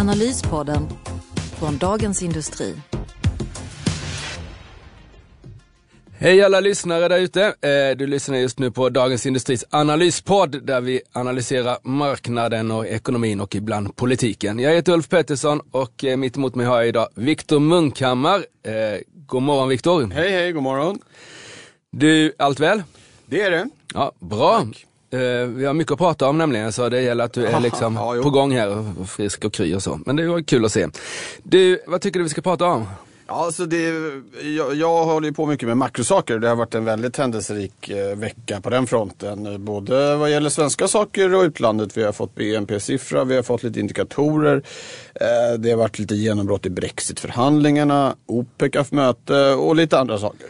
Analyspodden från Dagens Industri. Hej alla lyssnare där ute. Eh, du lyssnar just nu på Dagens Industris analyspodd där vi analyserar marknaden och ekonomin och ibland politiken. Jag heter Ulf Pettersson och eh, mitt emot mig har jag idag Viktor Munkhammar. Eh, god morgon Viktor. Hej hej, god morgon. Du, allt väl? Det är det. Ja, bra. Vi har mycket att prata om nämligen så det gäller att du är liksom ja, på gång här och frisk och kry och så. Men det var kul att se. Du, vad tycker du vi ska prata om? Ja, alltså det, jag, jag håller ju på mycket med makrosaker. Det har varit en väldigt händelserik eh, vecka på den fronten. Både vad gäller svenska saker och utlandet. Vi har fått BNP-siffra, vi har fått lite indikatorer. Eh, det har varit lite genombrott i Brexit-förhandlingarna. OPEC har haft möte och lite andra saker.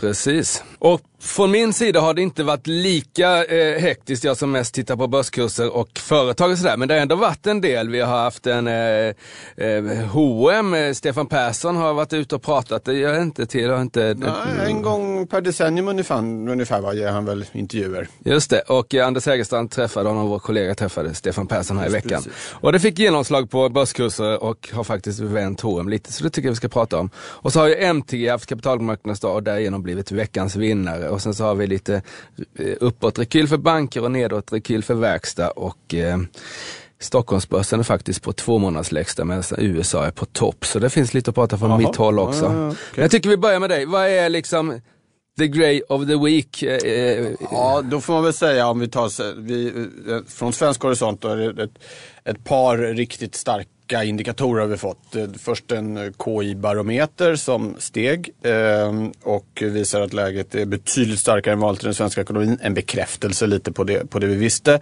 Precis. Och från min sida har det inte varit lika eh, hektiskt, jag som mest tittar på börskurser och företag och sådär. Men det har ändå varit en del. Vi har haft en eh, eh, H&M, Stefan Persson har varit ute och pratat. Det gör jag inte till. Har inte, Nej, en gång per decennium ungefär, ungefär vad ger han väl intervjuer. Just det, och eh, Anders Hägerstrand träffade honom, vår kollega träffade Stefan Persson här i veckan. Precis. Och det fick genomslag på börskurser och har faktiskt vänt H&M lite, så det tycker jag vi ska prata om. Och så har ju MTG haft kapitalmarknadsdag och därigenom blivit veckans vinnare. Och sen så har vi lite eh, uppåt-rekyl för banker och nedåt-rekyl för verkstad. Och eh, Stockholmsbörsen är faktiskt på två månaders lägsta medan USA är på topp. Så det finns lite att prata från Jaha. mitt håll också. Ja, ja, okej. Jag tycker vi börjar med dig. Vad är liksom the grey of the week? Eh, Ja, då får man väl säga om vi tar vi, från svensk horisont då är det ett, ett par riktigt starka indikatorer har vi fått. Eh, Först en eh, KI-barometer som steg eh, och visar att läget är betydligt starkare än vanligt i den svenska ekonomin. En bekräftelse lite på det, på det vi visste.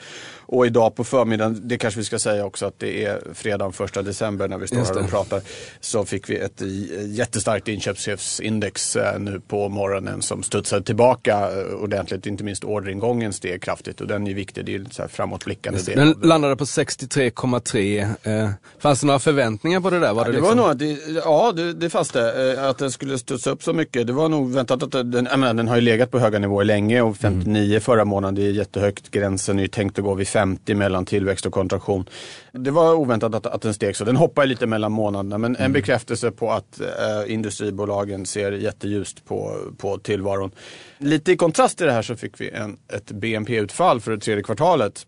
Och idag på förmiddagen, det kanske vi ska säga också att det är fredagen första december när vi står här och pratar. Så fick vi ett jättestarkt inköpschefsindex nu på morgonen som studsade tillbaka ordentligt. Inte minst orderingången steg kraftigt och den är viktig. Det är ju lite så här framåtblickande. Den landade på 63,3. Fanns det några förväntningar på det där? Var Ja, det liksom... var nog det, ja, det, det fanns det. eh, Att den skulle studsa upp så mycket. Det var nog väntat att den, menar, den har ju legat på höga nivåer länge och 59 förra månaden, det är jättehögt. Gränsen är ju tänkt att gå vid 50 mellan tillväxt och kontraktion. Det var oväntat att, att den steg så. Den hoppar lite mellan månaderna men en bekräftelse på att eh, industribolagen ser jätteljust på, på tillvaron. Lite i kontrast till det här så fick vi en, ett BNP-utfall för det tredje kvartalet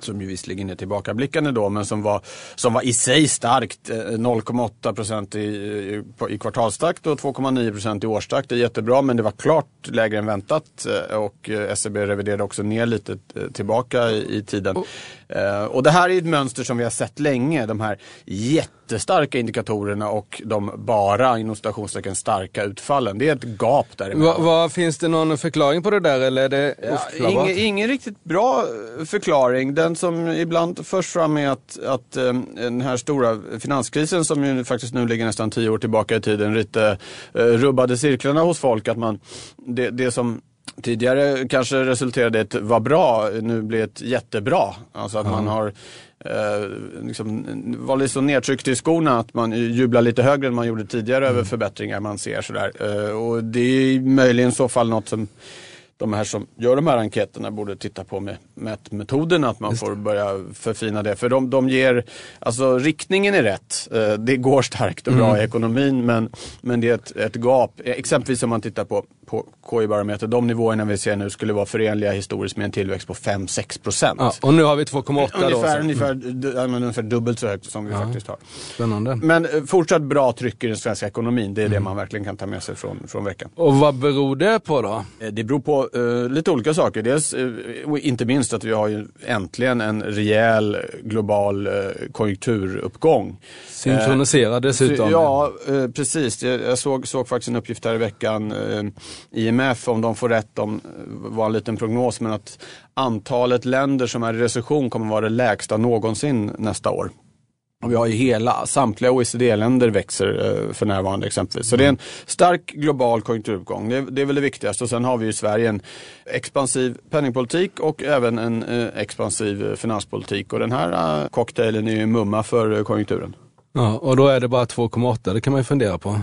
som ju visserligen är tillbakablickande då, men som var, som var i sig starkt. Eh, 0,8 procent i, i, i kvartalstakt och 2,9 procent i årstakt. Det är jättebra, men det var klart lägre än väntat. Eh, och eh, SEB SCB reviderade också ner lite tillbaka i, i tiden. Eh, Och det här är ett mönster som vi har sett länge. De här jättestarka indikatorerna och de bara, inom citationstecken, starka utfallen. Det är ett gap däremellan. Va, va, finns det någon förklaring på det där eller är det Ja, ingen, ingen riktigt bra eh, förklaring. Den som ibland förs fram är att, att eh, den här stora finanskrisen som ju faktiskt nu ligger nästan tio år tillbaka i tiden lite rubbade cirklarna hos folk. Att man, det, det som tidigare kanske resulterade i ett var bra, nu blir ett jättebra. Alltså att man har eh, liksom, var lite så nedtryckt i skorna att man jublar lite högre än man gjorde tidigare över förbättringar man ser. Sådär. Eh, och det är möjligen i så fall något som de här som gör de här enkäterna borde titta på med mätmetoderna, att man får börja förfina det. För de, de ger, alltså riktningen är rätt. Eh, Det går starkt och bra i ekonomin men, men det är ett, ett gap. Eh, Exempelvis om man tittar på, på KI-barometer, de nivåerna vi ser nu skulle vara förenliga historiskt med en tillväxt på 5-6 procent. Ja, och nu har vi 2,8 då. Ungefär, så. ungefär, ja, dubbelt så högt som vi faktiskt har. Spännande. Men eh, fortsatt bra tryck i den svenska ekonomin, det är det Mm. man verkligen kan ta med sig från, från veckan. Och vad beror det på då? Det beror på eh, lite olika saker. Dels, eh, inte minst att vi har ju äntligen en rejäl eh, global eh, konjunkturuppgång. Synkroniserad dessutom. Ja, eh, precis. Jag, jag såg, såg faktiskt en uppgift här i veckan. Eh, IMF, om de får rätt, om, eh, var en liten prognos, men att antalet länder som är i recession kommer vara det lägsta någonsin nästa år. Och vi har ju hela, samtliga OECD-länder växer eh, för närvarande exempelvis. Så det är en stark global konjunkturuppgång. Det, det är väl det viktigaste. Och sen har vi i Sverige en expansiv penningpolitik och även en eh, expansiv eh, finanspolitik. Och den här cocktailen är ju mumma för konjunkturen. Ja, och då är det bara 2,8, det kan man ju fundera på.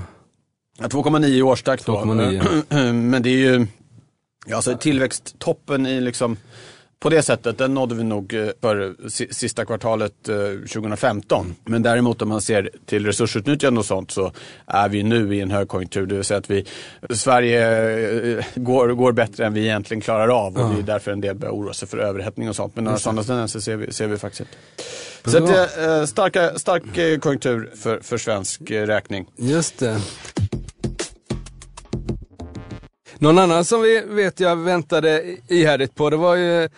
Ja, 2,9 i årstakt då. 2,9. Men det är ju, ja, alltså tillväxttoppen i liksom på det sättet, den nådde vi nog eh, för si- sista kvartalet eh, 2015. Men däremot om man ser till resursutnyttjande och sånt så är vi nu i en högkonjunktur. Det vill säga att vi, Sverige eh, går, går bättre än vi egentligen klarar av och det är därför en del börjar oroa sig för överhettning och sånt. Men några sådana tendenser ser vi, ser vi faktiskt inte. Så att, eh, starka, stark eh, konjunktur för, för svensk eh, räkning. Just det. Någon annan som vi vet jag väntade ihärdigt på, det var ju eh,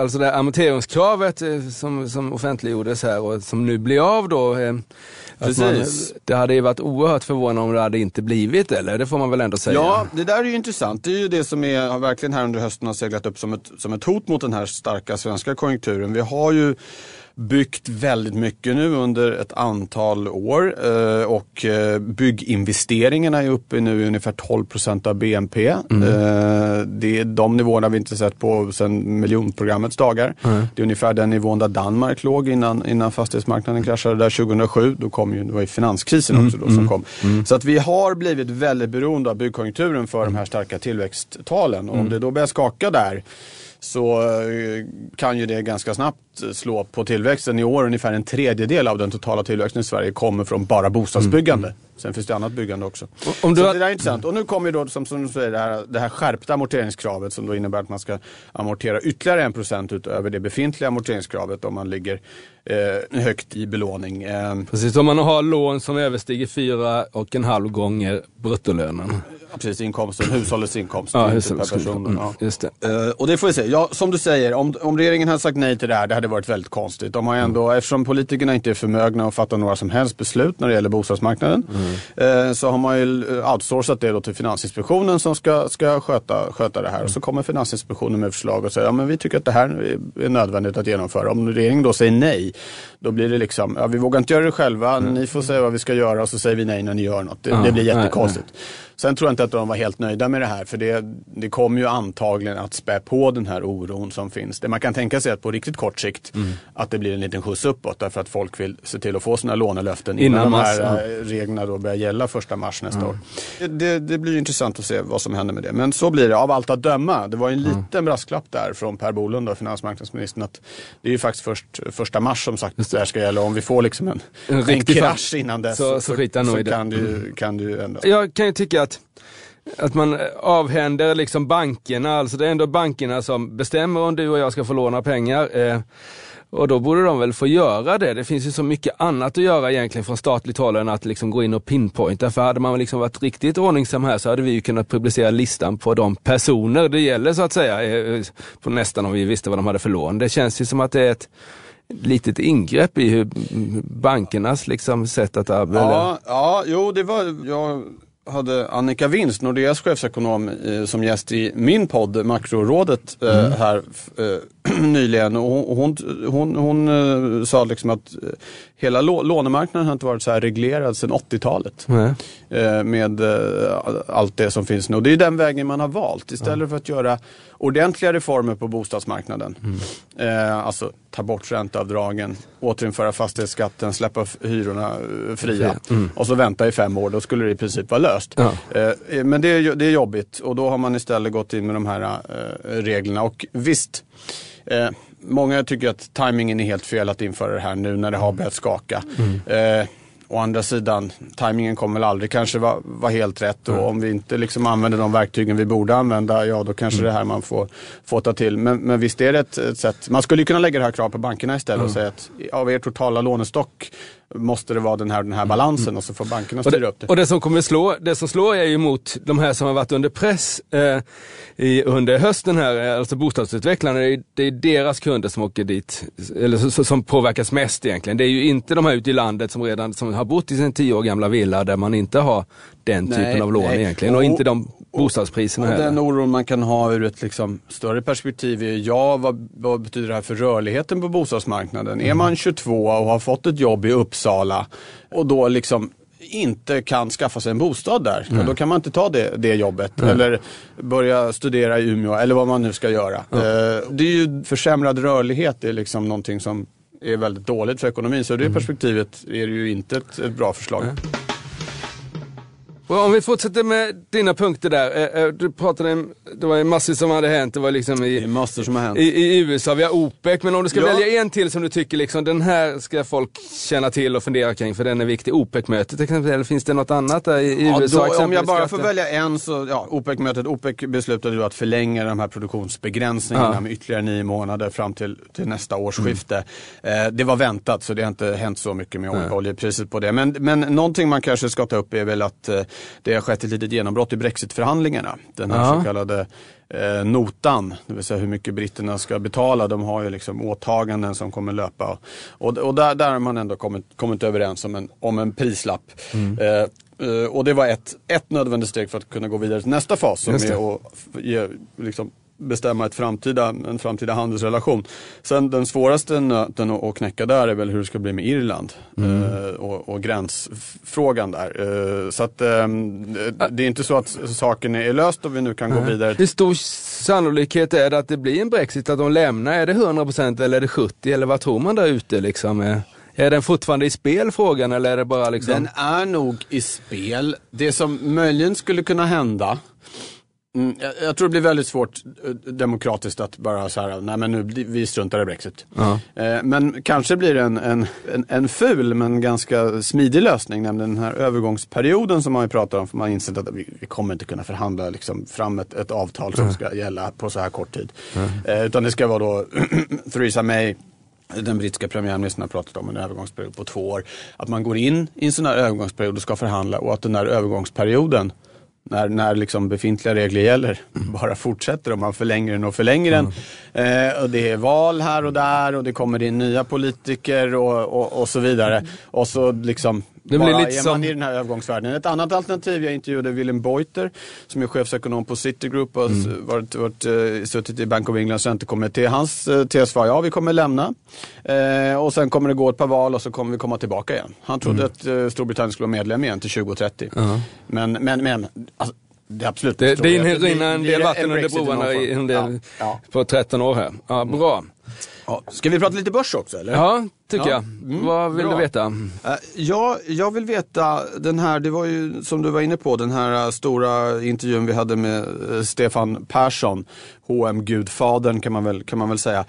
alltså det amorteringskravet eh, som, som offentliggjordes här och som nu blir av då. eh, Att man, Precis. det hade ju varit oerhört förvånande om det hade inte blivit, eller? Det får man väl ändå säga. Ja, det där är ju intressant. Det är ju det som är, verkligen här under hösten har seglat upp som ett, som ett hot mot den här starka svenska konjunkturen. Vi har ju byggt väldigt mycket nu under ett antal år eh, och eh, bygginvesteringarna är uppe nu i ungefär 12 procent av BNP. Eh, det är de nivåerna vi inte sett på sedan miljonprogrammets dagar. Det är ungefär den nivån där Danmark låg innan, innan fastighetsmarknaden kraschade där 2007. Då kom ju, det var ju finanskrisen också då som kom. Så att vi har blivit väldigt beroende av byggkonjunkturen för de här starka tillväxttalen. Och om det då börjar skaka där så kan ju det ganska snabbt slå på tillväxten. I år ungefär en tredjedel av den totala tillväxten i Sverige kommer från bara bostadsbyggande. Mm, mm, mm. Sen finns det annat byggande också. om du så har- det där är intressant. Och nu kommer ju då som, som du säger det här, det här skärpta amorteringskravet som då innebär att man ska amortera ytterligare en procent utöver det befintliga amorteringskravet om man ligger eh, högt i belåning. Eh, Precis, om man har lån som överstiger fyra och en halv gånger bruttolönen. precis, inkomsten, hushållets inkomst. Ja, hushållets per person. inkomst. Ja. Mm, just det. Eh, och det får vi se. Ja, som du säger, om, om regeringen hade sagt nej till det här, det hade varit väldigt konstigt. De har ändå, Eftersom politikerna inte är förmögna att fatta några som helst beslut när det gäller bostadsmarknaden, eh, så har man ju outsourcat det då till Finansinspektionen som ska, ska sköta, sköta det här. Och så kommer Finansinspektionen med förslag och säger, ja men vi tycker att det här är- nödvändigt att genomföra. Om regeringen då säger nej, då blir det liksom, ja vi vågar inte göra det själva, ni får säga vad vi ska göra och så säger vi nej när ni gör något. Det, Ja, det blir nej, jättekonstigt. Sen tror jag inte att de var helt nöjda med det här för det, det kommer ju antagligen att spä på den här oron som finns. Det man kan tänka sig att på riktigt kort sikt Mm. att det blir en liten skjuts uppåt därför att folk vill se till att få sina lånelöften innan, Innan de här ja. eh, reglerna då börjar gälla första mars nästa år. Det, det, blir ju intressant att se vad som händer med det. Men så blir det av allt att döma. Det var en liten brasklapp där från Per Bolund och finansmarknadsministern att det är ju faktiskt först första mars som sagt det här ska gälla. Om vi får liksom en, En en, krasch innan dess så- så i det. kan det ju, kan det ju ändras. Jag kan ju tycka att att man avhänder liksom bankerna, alltså det är ändå bankerna som bestämmer om du och jag ska få låna pengar. Eh, och då borde de väl få göra det. Det finns ju så mycket annat att göra egentligen från statligt håll än att liksom gå in och pinpointa. För hade man liksom varit riktigt ordningsam här så hade vi ju kunnat publicera listan på de personer det gäller så att säga. eh, På nästan om vi visste vad de hade för lån. Det känns ju som att det är ett litet ingrepp i hur bankernas liksom sätt att arbeta. Ja, ja, jo det var, jag hade Annika Winst, Nordeas chefsekonom, eh, som gäst i min podd Makrorådet eh, här eh, nyligen. Och hon hon, hon, hon sa liksom att hela lå, lånemarknaden har inte varit så här reglerad sedan 80-talet. Nej. Eh, med eh, allt det som finns nu. Och det är den vägen man har valt. Istället för att göra ordentliga reformer på bostadsmarknaden. Eh, alltså ta bort ränteavdragen, återinföra fastighetsskatten, släppa hyrorna fria. Och så vänta i fem år, då skulle det i princip vara löst. Ja. Men det är, ju- det är jobbigt och då har man istället gått in med de här reglerna. Och visst, många tycker att tajmingen är helt fel att införa det här nu när det har börjat skaka. Eh, Å andra sidan, tajmingen kommer väl aldrig kanske vara vara helt rätt. Och om vi inte liksom använder de verktygen vi borde använda, ja då kanske det är här man får, får ta till. Men, men visst är det ett, ett sätt, man skulle kunna lägga det här kravet på bankerna istället och säga att av er totala lånestock måste det vara den här, den här balansen och så får bankerna styra upp det. och det som kommer slå, det som slår är ju mot de här som har varit under press eh, i, under hösten här, eh, alltså bostadsutvecklarna, det är, det är deras kunder som åker dit, eller som påverkas mest egentligen. Det är ju inte de här ute i landet som redan som har bott i sin tio år gamla villa där man inte har den Nej, typen av lån nej. egentligen och Och- inte de bostadspriserna Och heller. den oron man kan ha ur ett liksom större perspektiv är ja, vad, vad betyder det här för rörligheten på bostadsmarknaden? Är man 22 och har fått ett jobb i Uppsala och då liksom inte kan skaffa sig en bostad där, ja, då kan man inte ta det, det jobbet. Eller börja studera i Umeå eller vad man nu ska göra. Eh, det är ju försämrad rörlighet, det är liksom någonting som är väldigt dåligt för ekonomin. Så ur det perspektivet är det ju inte ett, ett bra förslag. Och om vi fortsätter med dina punkter där. Eh, eh, Du pratade, om- det var ju massor som hade hänt. Det var liksom i, massor som har hänt. i, i USA, vi har OPEC. Men om du ska Ja. välja en till som du tycker liksom, den här ska folk känna till och fundera kring för den är viktig. OPEC-mötet eller finns det något annat där i, i Ja, USA? då, om jag bara får välja en så, ja, OPEC-mötet, OPEC beslutade ju att förlänga de här produktionsbegränsningarna Ja. med ytterligare nio månader fram till, till nästa årsskifte. Mm. Eh, det var väntat så det har inte hänt så mycket med ol- oljepriset på det. Men, men någonting man kanske ska ta upp är väl att eh, det har skett ett litet genombrott i brexitförhandlingarna. Den här Ja. så kallade eh, notan, det vill säga hur mycket britterna ska betala. De har ju liksom åtaganden som kommer löpa. Och, och där, där har man ändå kommit, kommit överens om en, om en prislapp. Eh, eh, och det var ett, ett nödvändigt steg för att kunna gå vidare till nästa fas som är att ge, liksom, bestämma ett framtida, en framtida handelsrelation. Sen den svåraste nöten att knäcka där är väl hur det ska bli med Irland eh, och, och gränsfrågan där. Eh, så att eh, det är inte så att saken är löst och vi nu kan gå vidare. Hur stor sannolikhet är det att det blir en Brexit, att de lämnar? Är det 100% eller är det 70% eller vad tror man där ute liksom? Är den fortfarande i spel frågan eller är det bara liksom? Den är nog i spel. Det som möjligen skulle kunna hända Mm, jag, jag tror det blir väldigt svårt eh, demokratiskt att bara så här, nej men nu vi struntar i Brexit. Eh, men kanske blir det en, en, en, en ful men ganska smidig lösning, nämligen den här övergångsperioden som man ju pratar om. För man har insett att vi, vi kommer inte kunna förhandla liksom, fram ett, ett avtal som ska gälla på så här kort tid. Eh, utan det ska vara då Theresa May den brittiska premiärministern har pratat om en övergångsperiod på två år. Att man går in i en sån här övergångsperiod och ska förhandla och att den här övergångsperioden när, när liksom befintliga regler gäller, bara fortsätter och man förlänger den och förlänger den. Eh, och det är val här och där och det kommer in nya politiker och, och, och så vidare. Och så liksom Det blir lite är som- man i den här övergångsvärlden. Ett annat alternativ, jag intervjuade Willem Beuter som är chefsekonom på Citigroup och Mm. varit, varit, eh, suttit i Bank of Englands räntekommitté. Hans eh, tes var ja, vi kommer lämna eh, och sen kommer det gå ett par val och så kommer vi komma tillbaka igen. Han trodde Mm. att eh, Storbritannien skulle vara medlem igen till 2030. Men, men, men alltså, det är absolut Det, det rinner en del vatten under broarna i, form. en del, Ja, på 13 år här. Ja, bra. ja. Ska vi prata lite börs också eller? Ja, tycker Ja. jag. Mm, Vad vill bra. du veta? Eh, Ja, jag vill veta den här, det var ju som du var inne på, den här eh, stora intervjun vi hade med eh, Stefan Persson, hm gudfadern kan man väl, kan man väl säga.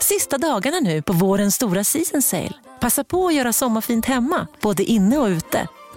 Sista dagarna nu på vårens stora season sale. Passa på att göra sommarfint hemma, både inne och ute.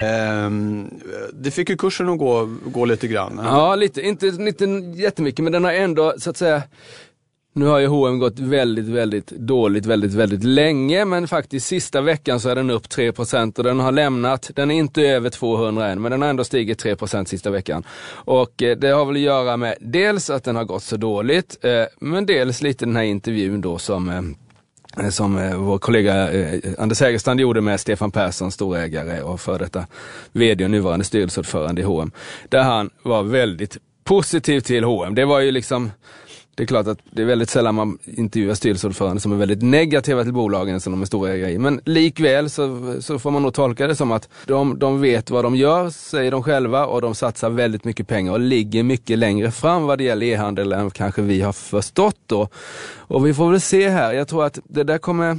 Ehm, det fick ju kursen att gå, gå lite grann. Ja, lite, inte, inte jättemycket, men den har ändå så att säga nu har ju H&M gått väldigt, väldigt dåligt väldigt, väldigt länge, men faktiskt sista veckan så är den upp 3% och den har lämnat, den är inte över 200 än, men den har ändå stigit 3% sista veckan. Och eh, det har väl att göra med dels att den har gått så dåligt, eh, men dels lite den här intervjun då som eh, Eh, som eh, vår kollega eh, Anders Hägerstrand gjorde med Stefan Persson, storägare och för detta vd och nuvarande styrelseordförande i H&M. Där han var väldigt positiv till H&M. Det var ju liksom det är klart att det är väldigt sällan man intervjuar styrelseordförande som är väldigt negativa till bolagen som de är storägare i. Men likväl så, så får man nog tolka det som att de, de vet vad de gör, säger de själva, och de satsar väldigt mycket pengar och ligger mycket längre fram vad det gäller e-handel än kanske vi har förstått då. Och vi får väl se här, jag tror att det där kommer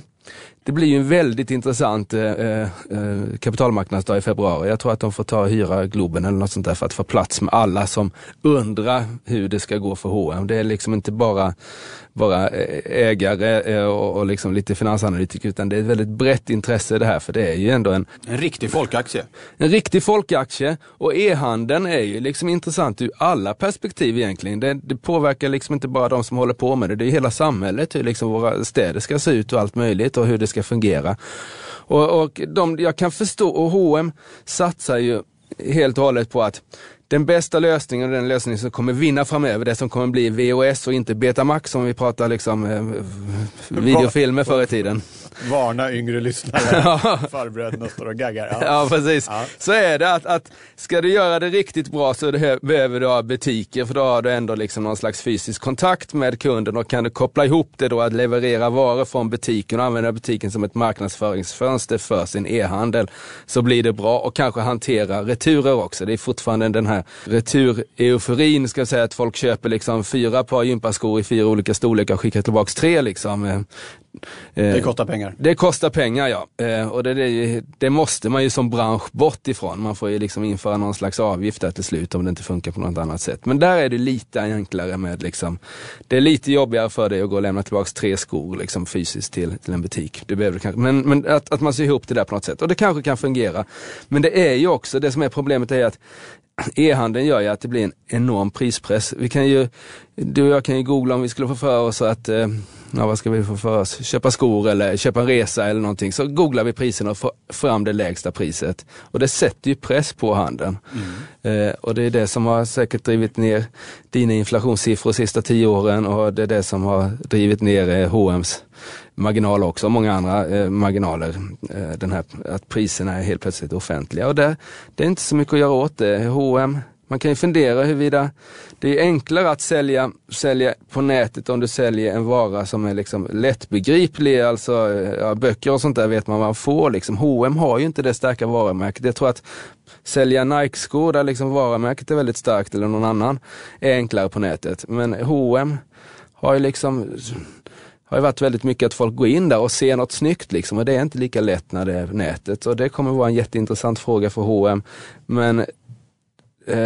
det blir ju en väldigt intressant eh, eh, kapitalmarknadsdag i februari. Jag tror att de får ta och hyra Globen eller något sånt där för att få plats med alla som undrar hur det ska gå för H&M. Det är liksom inte bara, bara ägare och, och liksom lite finansanalytiker utan det är ett väldigt brett intresse det här för det är ju ändå en... En riktig folkaktie. En riktig folkaktie och e-handeln är ju liksom intressant ur alla perspektiv egentligen. Det, det, påverkar liksom inte bara de som håller på med det, det är hela samhället, hur liksom våra städer ska se ut och allt möjligt och hur det ska fungera. Och, och de, jag kan förstå, och H&M satsar ju helt och hållet på att den bästa lösningen och den lösningen som kommer vinna framöver, det som kommer bli VOS och inte Betamax som vi pratar liksom eh, videofilmer förr i tiden. Varna yngre lyssnare, farbröderna står och gaggar. Ja, ja precis. Ja. Så är det att, att ska du göra det riktigt bra så behöver du ha butiker för då har du ändå liksom någon slags fysisk kontakt med kunden och kan du koppla ihop det då att leverera varor från butiken och använda butiken som ett marknadsföringsfönster för sin e-handel så blir det bra och kanske hantera returer också. Det är fortfarande den här retur-euforin, ska jag säga att folk köper liksom fyra par gympaskor i fyra olika storlekar och skickar tillbaks tre liksom. Eh, det kostar pengar. Det kostar pengar ja. Eh, och det, det, det, måste man ju som bransch bort ifrån. Man får ju liksom införa någon slags avgift där till slut om det inte funkar på något annat sätt. Men där är det lite enklare med liksom, det är lite jobbigare för dig att gå och lämna tillbaks tre skor liksom fysiskt till, till en butik. Det behöver kanske, men, men att, att man ser ihop det där på något sätt. Och det kanske kan fungera. Men det är ju också, det som är problemet är att e-handeln gör ju att det blir en enorm prispress. Vi kan ju, du och jag kan ju googla om vi skulle få för oss att eh, ja, vad ska vi få för oss? Köpa skor eller köpa en resa eller någonting. Så googlar vi priserna och får fram det lägsta priset. Och det sätter ju press på handeln. Mm. Eh, och det är det som har säkert drivit ner dina inflationssiffror de sista tio åren och det är det som har drivit ner eh, H&M's marginal också, och många andra eh, marginaler. Eh, den här, att priserna är helt plötsligt offentliga. Och det, det är inte så mycket att göra åt det. H&M man kan ju fundera huruvida det är enklare att sälja, sälja på nätet om du säljer en vara som är liksom lättbegriplig, alltså eh, ja, böcker och sånt där vet man vad man får. Liksom. H&M har ju inte det starka varumärket. Jag tror att sälja Nike-skor där liksom varumärket är väldigt starkt eller någon annan är enklare på nätet. Men H&M har ju liksom har ju varit väldigt mycket att folk går in där och ser något snyggt liksom och det är inte lika lätt när det är nätet. Och det kommer vara en jätteintressant fråga för H&M. Men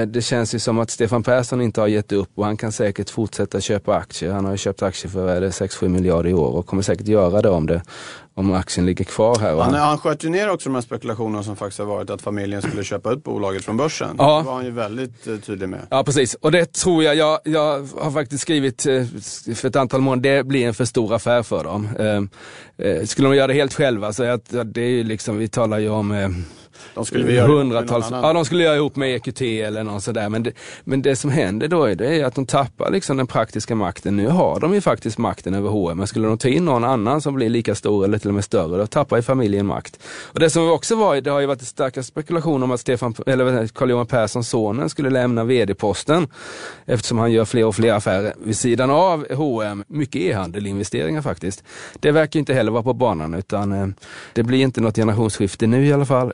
det känns ju som att Stefan Persson inte har gett upp och han kan säkert fortsätta köpa aktier. Han har ju köpt aktier för 6-7 miljarder i år och kommer säkert göra det om, det, om aktien ligger kvar här. Han, han sköt ju ner också de här spekulationerna som faktiskt har varit att familjen skulle köpa ut bolaget från börsen. Ja. Det var han ju väldigt uh, tydlig med. Ja precis och det tror jag, jag, jag har faktiskt skrivit uh, för ett antal månader, det blir en för stor affär för dem. Skulle de göra det helt själva så att, det är ju liksom, vi talar ju om de skulle vi hundratals, ja de skulle göra ihop med EQT eller något sådär. Men det, men det som händer då är, det är att de tappar liksom den praktiska makten. Nu har de ju faktiskt makten över H&M. Men skulle de ta in någon annan som blir lika stor eller till och med större, då tappar ju familjen makt. Och det som också var, det har ju varit starka spekulationer om att Stefan, eller Carl-Johan Persson, sonen, skulle lämna vd-posten. Eftersom han gör fler och fler affärer vid sidan av H&M. Mycket e-handelinvesteringar faktiskt. Det verkar inte heller vara på banan utan eh, det blir inte något generationsskifte nu i alla fall.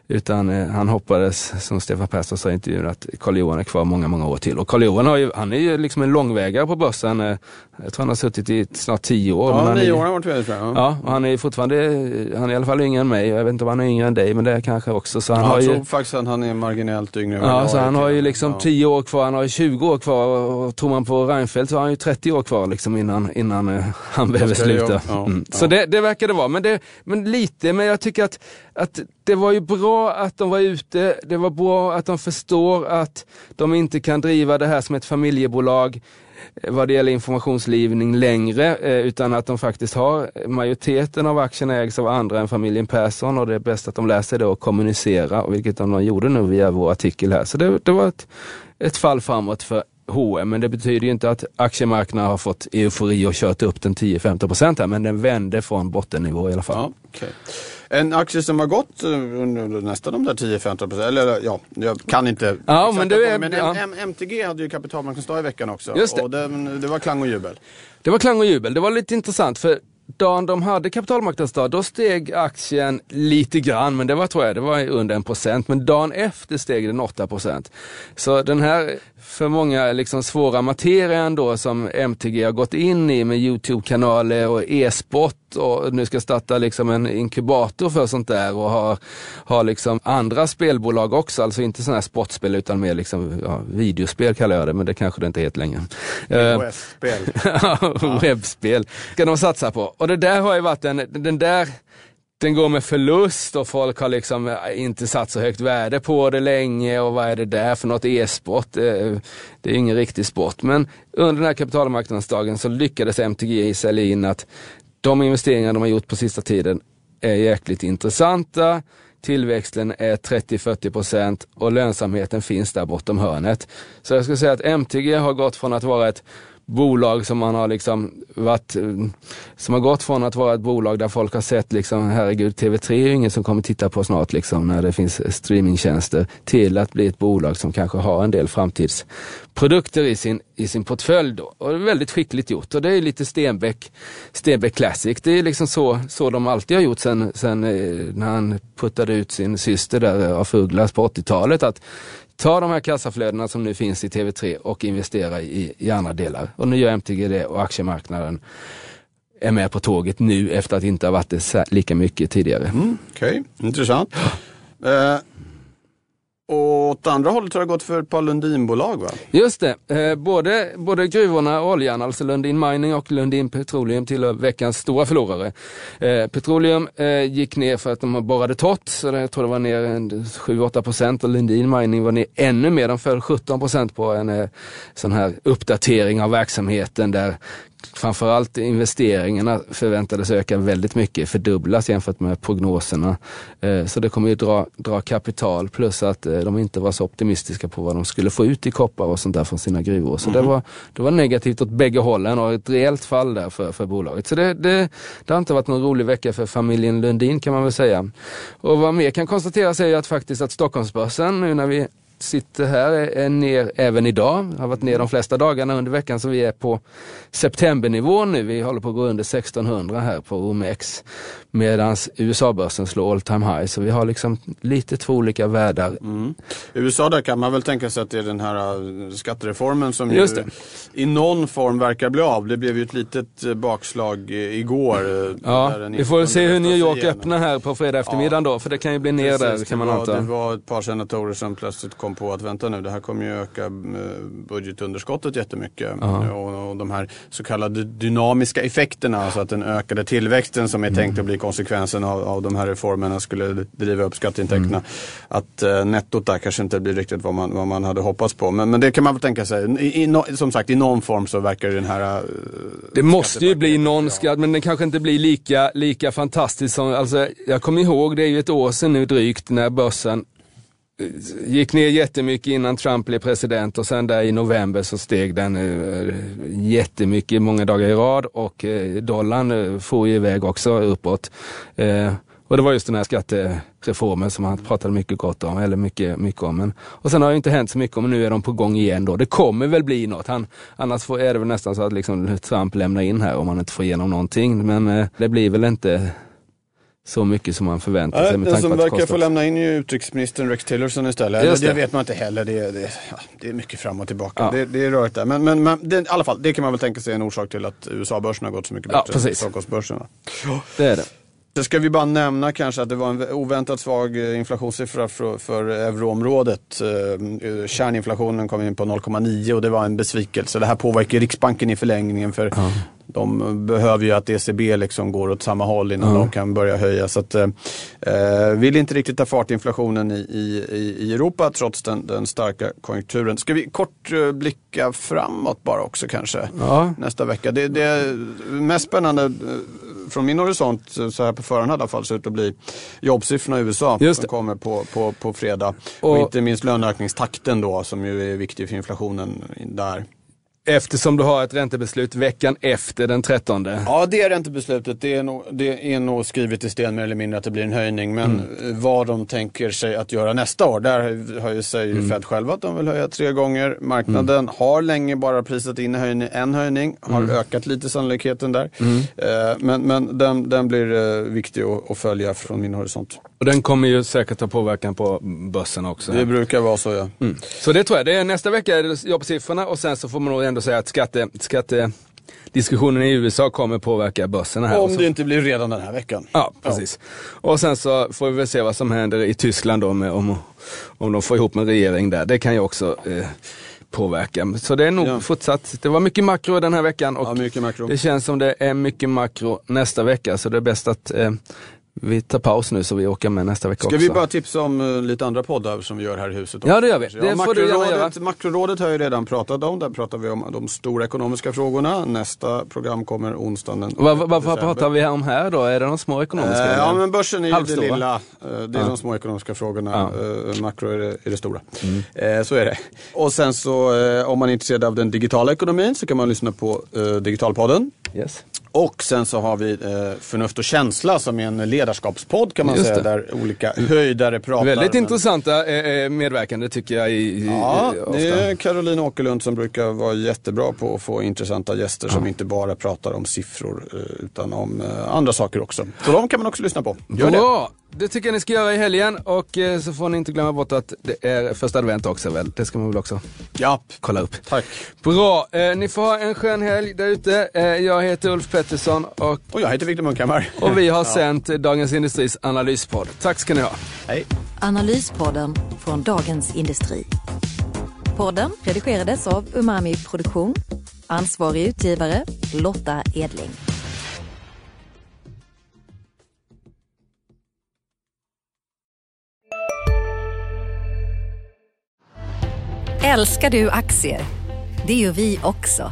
utan eh, han hoppades, som Stefan Persson sa i intervjun, att Karl Johan är kvar många, många år till. Och Karl Johan har ju, han är ju liksom en långvägare på börsen. Eh, jag tror han har suttit i snart tio år. Ja, nio år har han varit vd tror jag. Ja, och han är fortfarande, han är i alla fall yngre än mig. Jag vet inte om han är yngre än dig, men det är kanske också. Så han ja, har jag ju, tror faktiskt att han är marginellt yngre än Ja, så han har ju liksom ja. 10 år kvar, han har ju 20 år kvar. Och tror man på Reinfeldt så har han ju 30 år kvar liksom innan, innan uh, han behöver sluta. Ja, mm. Så det, det verkar det vara. Men, det, men lite, men jag tycker att, att det var ju bra att de var ute, det var bra att de förstår att de inte kan driva det här som ett familjebolag eh, vad det gäller informationslivning längre, eh, utan att de faktiskt har eh, majoriteten av aktierna ägs av andra än familjen Persson och det är bäst att de läser det och kommunicerar, vilket de gjorde nu via vår artikel här. Så det, det var ett, ett fall framåt för H&M men det betyder ju inte att aktiemarknaden har fått eufori och kört upp den 10-15% här, men den vände från bottennivå i alla fall. Ja, okay. En aktie som har gått eh, under nästan de där 10-15% eller ja, jag kan inte. Ja, men det är, men ja. MTG hade ju kapitalmarknadsdag i veckan också. Just det. Och det, det var klang och jubel. Det var klang och jubel. Det var lite intressant för dagen de hade kapitalmarknadsdag, då steg aktien lite grann, men det var tror jag, det var under en procent. Men dagen efter steg den 8 procent. Så den här för många liksom svåra materian då som MTG har gått in i med Youtube-kanaler och e-sport och nu ska starta liksom en inkubator för sånt där och ha, ha liksom andra spelbolag också, alltså inte sådana här sportspel utan mer liksom, ja, videospel kallar jag det, men det kanske det inte heter längre. Webbspel. Webbspel ska de satsa på. Och det där har ju varit en, den där den går med förlust och folk har liksom eh, inte satt så högt värde på det länge och vad är det där för något e-sport? Eh, det är ingen riktig sport. Men under den här kapitalmarknadsdagen så lyckades MTG sälja in att de investeringar de har gjort på sista tiden är jäkligt intressanta. Tillväxten är 30-40% och lönsamheten finns där bortom hörnet. Så jag skulle säga att MTG har gått från att vara ett bolag som man har liksom varit, som har gått från att vara ett bolag där folk har sett liksom, herregud, TV3 är ingen som kommer titta på snart liksom när det finns streamingtjänster, till att bli ett bolag som kanske har en del framtidsprodukter i sin, i sin portfölj då. Och det är väldigt skickligt gjort och det är lite Stenbeck, Stenbeck Classic. Det är liksom så, så de alltid har gjort sen, sen eh, när han puttade ut sin syster där eh, av Fuglas på 80-talet. att ta de här kassaflödena som nu finns i TV3 och investera i, i andra delar. Och nu gör MTG det och aktiemarknaden är med på tåget nu efter att inte ha varit det lika mycket tidigare. Mm, Okej, okay. intressant. Uh, och åt andra hållet har det gått för ett par Lundinbolag va? Just det, eh, både, både gruvorna och oljan, alltså Lundin Mining och Lundin Petroleum tillhör veckans stora förlorare. Eh, petroleum eh, gick ner för att de borrade torrt, så jag tror det var ner 7-8 procent och Lundin Mining var ner ännu mer, de föll 17 procent på en sån här uppdatering av verksamheten där framförallt investeringarna förväntades öka väldigt mycket, fördubblas jämfört med prognoserna. Eh, så det kommer ju dra, dra kapital plus att eh, de inte var så optimistiska på vad de skulle få ut i koppar och sånt där från sina gruvor. Så mm. det, var, det var negativt åt bägge hållen och ett rejält fall där för, för bolaget. Så det, det, det har inte varit någon rolig vecka för familjen Lundin kan man väl säga. Och vad mer kan konstateras är ju att faktiskt att Stockholmsbörsen nu när vi sitter här är ner även idag. Har varit ner de flesta dagarna under veckan så vi är på septembernivå nu. Vi håller på att gå under 1600 här på OMX. Medan USA-börsen slår all time high. Så vi har liksom lite två olika världar. Mm. USA där kan man väl tänka sig att det är den här äh, skattereformen som ju i någon form verkar bli av. Det blev ju ett litet äh, bakslag igår. Äh, ja, vi får se hur New York öppnar här på fredag eftermiddag ja. då. För det kan ju bli ner Precis, där kan man anta. Det var ett par senatorer som plötsligt kom på att vänta nu, det här kommer ju öka budgetunderskottet jättemycket. Ja. Och, och de här så kallade dynamiska effekterna, alltså att den ökade tillväxten som är mm. tänkt att bli konsekvensen av, av de här reformerna skulle driva upp skatteintäkterna. Mm. Att eh, nettot där kanske inte blir riktigt vad man, vad man hade hoppats på. Men, men det kan man väl tänka sig. I, i no, som sagt, i någon form så verkar den här... Eh, det måste ju bli någon skatt, men den kanske inte blir lika, lika fantastisk som... Alltså, jag kommer ihåg, det är ju ett år sedan nu drygt, när börsen Eh, gick ner jättemycket innan Trump blev president och sen där i november så steg den eh, jättemycket många dagar i rad och eh, dollarn for ju iväg också uppåt. Och det var just den här skattereformen som han pratade mycket gott om, eller mycket, mycket om. Men, och sen har det inte hänt så mycket, men nu är de på gång igen då. Det kommer väl bli något. Han, annars får, är det väl nästan så att liksom Trump lämnar in här om han inte får igenom någonting. Men det blir väl inte så mycket som man förväntar sig. Med den som verkar få lämna in är utrikesministern Rex Tillerson istället. Det. det. vet man inte heller. Det, det, ja, det är mycket fram och tillbaka. Ja. Det, det, är rörigt där. Men, men, men det, i alla fall, det kan man väl tänka sig är en orsak till att USA-börsen har gått så mycket bättre ja, än Stockholmsbörsen. Det är det. Så ska vi bara nämna kanske att det var en oväntat svag inflationssiffra för, för euroområdet. Eh, kärninflationen kom in på 0,9 och det var en besvikelse. Det här påverkar Riksbanken i förlängningen för ja. De behöver ju att ECB liksom går åt samma håll innan ja. de kan börja höja. Så att, eh, eh, vill inte riktigt ta fart inflationen i, i, i Europa trots den, den, starka konjunkturen. Ska vi kort eh, blicka framåt bara också kanske ja. nästa vecka. Det, det mest spännande från min horisont, så här på förhand i alla fall, ser ut att bli jobbsiffrorna i USA som kommer på, på, på fredag. Och, och inte minst löneökningstakten då som ju är viktig för inflationen där. Eftersom du har ett räntebeslut veckan efter den 13. Ja, det räntebeslutet det är, nog, det är nog skrivet i sten mer eller mindre att det blir en höjning. Men mm. vad de tänker sig att göra nästa år, där har ju säger mm. Fed själva att de vill höja tre gånger. Marknaden mm. har länge bara prisat in höjning, en höjning har mm. ökat lite sannolikheten där. Mm. Eh, men men den, den blir eh, viktig att, att följa från min horisont. Och den kommer ju säkert ha påverkan på börsen också. Det brukar vara så ja. Mm. Så det tror jag. Det är nästa vecka är det jobbsiffrorna och sen så får man nog ändå säga att skatte, skatte diskussionen i USA kommer påverka börsen här. Om det inte blir redan den här veckan. Ja, precis. Ja. Och sen så får vi väl se vad som händer i Tyskland då med, om, om de får ihop en regering där. Det kan ju också eh, påverka. Så det är nog ja. fortsatt, det var mycket makro den här veckan och ja, det känns som det är mycket makro nästa vecka. Så det är bäst att eh, vi tar paus nu så vi åker med nästa vecka Ska också. vi bara tipsa om uh, lite andra poddar som vi gör här i huset? Också. Ja det gör vi. Det ja, göra. Makrorådet har jag redan pratat om. Där pratar vi om de stora ekonomiska frågorna. Nästa program kommer onsdagen den Vad pratar vi om här då? Är det de små ekonomiska? Uh, ja men börsen är ju det lilla. Uh, det är ja. de små ekonomiska frågorna. Ja. makro är det, är det stora. Mm. så är det. Och sen så om man är intresserad av den digitala ekonomin så kan man lyssna på Digitalpodden. Yes. Och sen så har vi eh, Förnuft och känsla som är en ledarskapspodd kan man Just säga. Det. Där olika höjdare pratar. Väldigt men... intressanta eh, eh medverkande tycker jag. I, ja, i, det är Caroline Åkerlund som brukar vara jättebra på att få intressanta gäster ja. som inte bara pratar om siffror eh, utan om eh, andra saker också. Så de kan man också lyssna på. Gör Bra. det. Det tycker jag ni ska göra i helgen och eh, så får ni inte glömma bort att det är första advent också väl? Det ska man väl också ja. kolla upp. Tack. Bra, eh, ni får ha en skön helg där ute. Eh, jag heter Ulf Pettersson och, och jag heter Viktor Munkhammar. Och vi har ja. sänt Dagens Industris analyspodd. Tack ska ni ha. Hej. Analyspodden från Dagens Industri. Podden redigerades av Umami Produktion. Ansvarig utgivare Lotta Edling. Älskar du aktier? Det gör vi också.